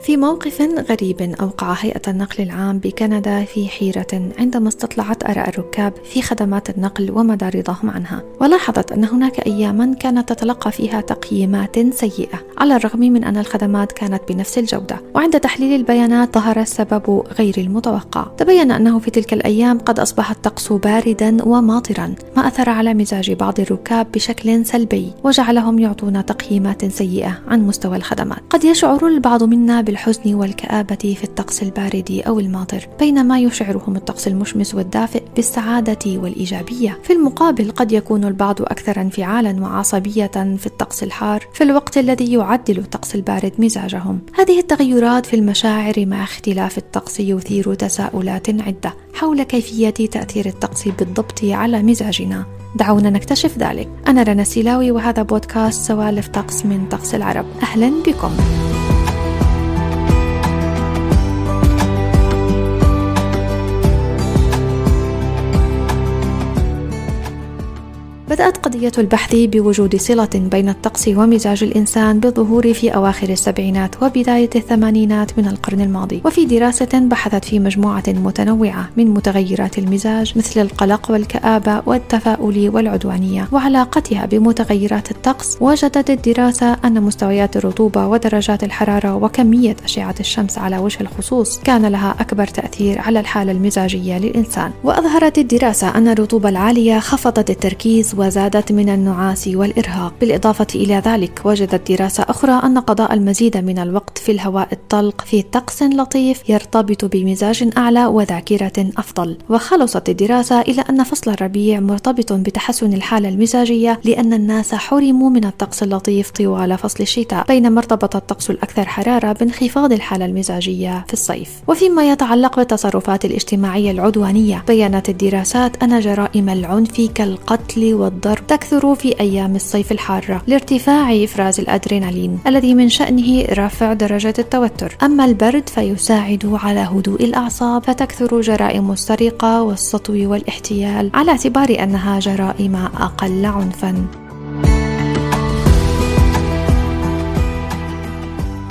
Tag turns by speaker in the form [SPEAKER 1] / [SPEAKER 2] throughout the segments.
[SPEAKER 1] في موقف غريب أوقع هيئة النقل العام بكندا في حيرة عندما استطلعت آراء الركاب في خدمات النقل ومدى رضاهم عنها. ولاحظت أن هناك أياما كانت تتلقى فيها تقييمات سيئة على الرغم من أن الخدمات كانت بنفس الجودة. وعند تحليل البيانات ظهر السبب غير المتوقع. تبين أنه في تلك الأيام قد أصبح الطقس باردا وماطرا ما أثر على مزاج بعض الركاب بشكل سلبي وجعلهم يعطون تقييمات سيئة عن مستوى الخدمات. قد يشعر البعض منا بالحزن والكآبة في الطقس البارد أو الماطر بينما يشعرهم الطقس المشمس والدافئ بالسعادة والإيجابية. في المقابل قد يكون البعض أكثر انفعالا وعصبية في الطقس الحار في الوقت الذي يعدل الطقس البارد مزاجهم. هذه التغيرات في المشاعر مع اختلاف الطقس يثير تساؤلات عدة حول كيفية تأثير الطقس بالضبط على مزاجنا. دعونا نكتشف ذلك. أنا رنا سيلاوي وهذا بودكاست سوالف طقس من طقس العرب. أهلا بكم. قضية البحث بوجود صلة بين الطقس ومزاج الإنسان بالظهور في أواخر السبعينات وبداية الثمانينات من القرن الماضي. وفي دراسة بحثت في مجموعة متنوعة من متغيرات المزاج مثل القلق والكآبة والتفاؤل والعدوانية. وعلاقتها بمتغيرات الطقس وجدت الدراسة أن مستويات الرطوبة ودرجات الحرارة وكمية أشعة الشمس على وجه الخصوص كان لها أكبر تأثير على الحالة المزاجية للإنسان. وأظهرت الدراسة أن الرطوبة العالية خفضت التركيز وزادت من النعاس والإرهاق. بالإضافة إلى ذلك وجدت دراسة أخرى أن قضاء المزيد من الوقت في الهواء الطلق في طقس لطيف يرتبط بمزاج أعلى وذاكرة أفضل. وخلصت الدراسة إلى أن فصل الربيع مرتبط بتحسن الحالة المزاجية لأن الناس حرموا من الطقس اللطيف طوال فصل الشتاء بينما ارتبط الطقس الأكثر حرارة بانخفاض الحالة المزاجية في الصيف. وفيما يتعلق بالتصرفات الاجتماعية العدوانية بيّنت الدراسات أن جرائم العنف كالقتل والضرب تكثر في أيام الصيف الحارة لارتفاع إفراز الأدرينالين الذي من شأنه رفع درجة التوتر. أما البرد فيساعد على هدوء الأعصاب فتكثر جرائم السرقة والسطو والإحتيال على اعتبار أنها جرائم أقل عنفا.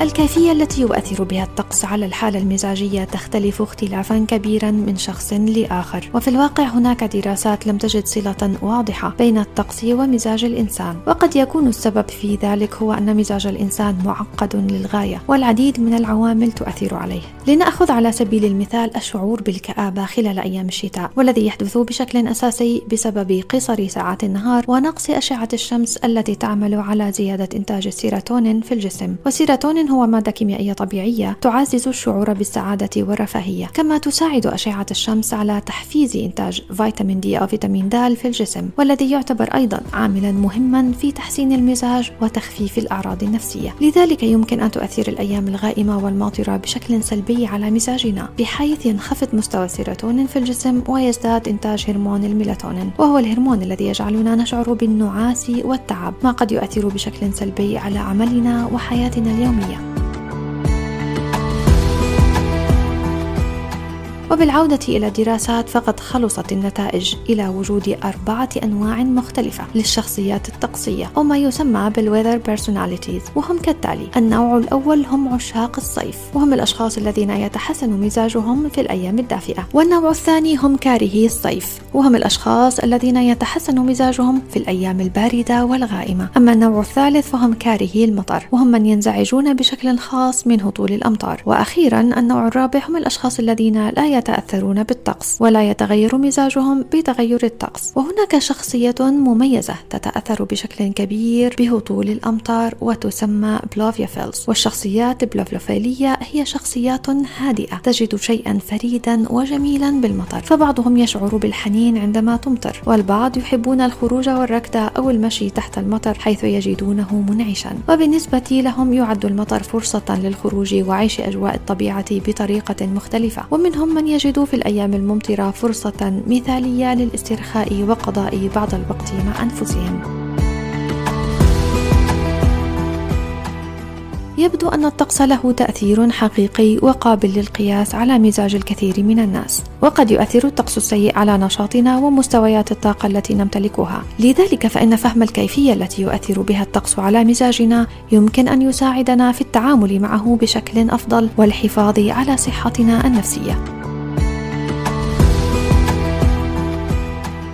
[SPEAKER 1] الكيفية التي يؤثر بها الطقس على الحالة المزاجية تختلف اختلافا كبيرا من شخص لآخر. وفي الواقع هناك دراسات لم تجد صلة واضحة بين الطقس ومزاج الإنسان وقد يكون السبب في ذلك هو أن مزاج الإنسان معقد للغاية والعديد من العوامل تؤثر عليه. لنأخذ على سبيل المثال الشعور بالكآبة خلال أيام الشتاء والذي يحدث بشكل أساسي بسبب قصر ساعات النهار ونقص أشعة الشمس التي تعمل على زيادة إنتاج السيروتونين في الجسم. والسيروتونين هو مادة كيميائية طبيعية تعزز الشعور بالسعادة والرفاهية كما تساعد أشعة الشمس على تحفيز إنتاج فيتامين دي أو فيتامين د في الجسم والذي يعتبر أيضا عاملا مهما في تحسين المزاج وتخفيف الأعراض النفسية. لذلك يمكن أن تؤثر الأيام الغائمة والماطرة بشكل سلبي على مزاجنا بحيث ينخفض مستوى السيروتونين في الجسم ويزداد إنتاج هرمون الميلاتونين وهو الهرمون الذي يجعلنا نشعر بالنعاس والتعب ما قد يؤثر بشكل سلبي على عملنا وحياتنا اليومية. وبالعودة إلى الدراسات فقد خلصت النتائج إلى وجود أربعة أنواع مختلفة للشخصيات الطقسية أو ما يسمى بال weather personalities وهم كالتالي النوع الأول هم عشاق الصيف وهم الأشخاص الذين يتحسن مزاجهم في الأيام الدافئة والنوع الثاني هم كارهي الصيف وهم الأشخاص الذين يتحسن مزاجهم في الأيام الباردة والغائمة. أما النوع الثالث فهم كارهي المطر وهم من ينزعجون بشكل خاص من هطول الأمطار. وأخيرا النوع الرابع هم الأشخاص الذين لا يتأثرون بالطقس ولا يتغير مزاجهم بتغير الطقس. وهناك شخصية مميزة تتأثر بشكل كبير بهطول الأمطار وتسمى بلوفيافيلز والشخصيات البلوفلوفيلية هي شخصيات هادئة تجد شيئا فريدا وجميلا بالمطر فبعضهم يشعر بالحنين عندما تمطر والبعض يحبون الخروج والركض أو المشي تحت المطر حيث يجدونه منعشا. وبالنسبة لهم يعد المطر فرصة للخروج وعيش أجواء الطبيعة بطريقة مختلفة. ومنهم من يجد في الأيام الممطرة فرصة مثالية للاسترخاء وقضاء بعض الوقت مع أنفسهم. يبدو أن الطقس له تأثير حقيقي وقابل للقياس على مزاج الكثير من الناس وقد يؤثر الطقس السيء على نشاطنا ومستويات الطاقة التي نمتلكها. لذلك فإن فهم الكيفية التي يؤثر بها الطقس على مزاجنا يمكن أن يساعدنا في التعامل معه بشكل أفضل والحفاظ على صحتنا النفسية.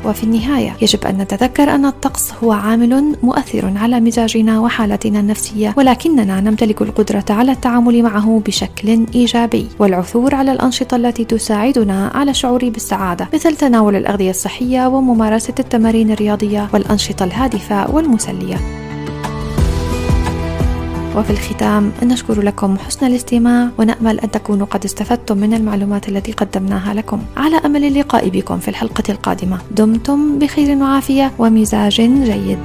[SPEAKER 1] وفي النهاية يجب أن نتذكر أن الطقس هو عامل مؤثر على مزاجنا وحالتنا النفسية ولكننا نمتلك القدرة على التعامل معه بشكل إيجابي. والعثور على الأنشطة التي تساعدنا على الشعور بالسعادة مثل تناول الأغذية الصحية وممارسة التمارين الرياضية والأنشطة الهادفة والمسلية. وفي الختام. نشكر لكم حسن الاستماع ونأمل أن تكونوا قد استفدتم من المعلومات التي قدمناها لكم. على أمل اللقاء بكم في الحلقة القادمة. دمتم بخير وعافية ومزاج جيد.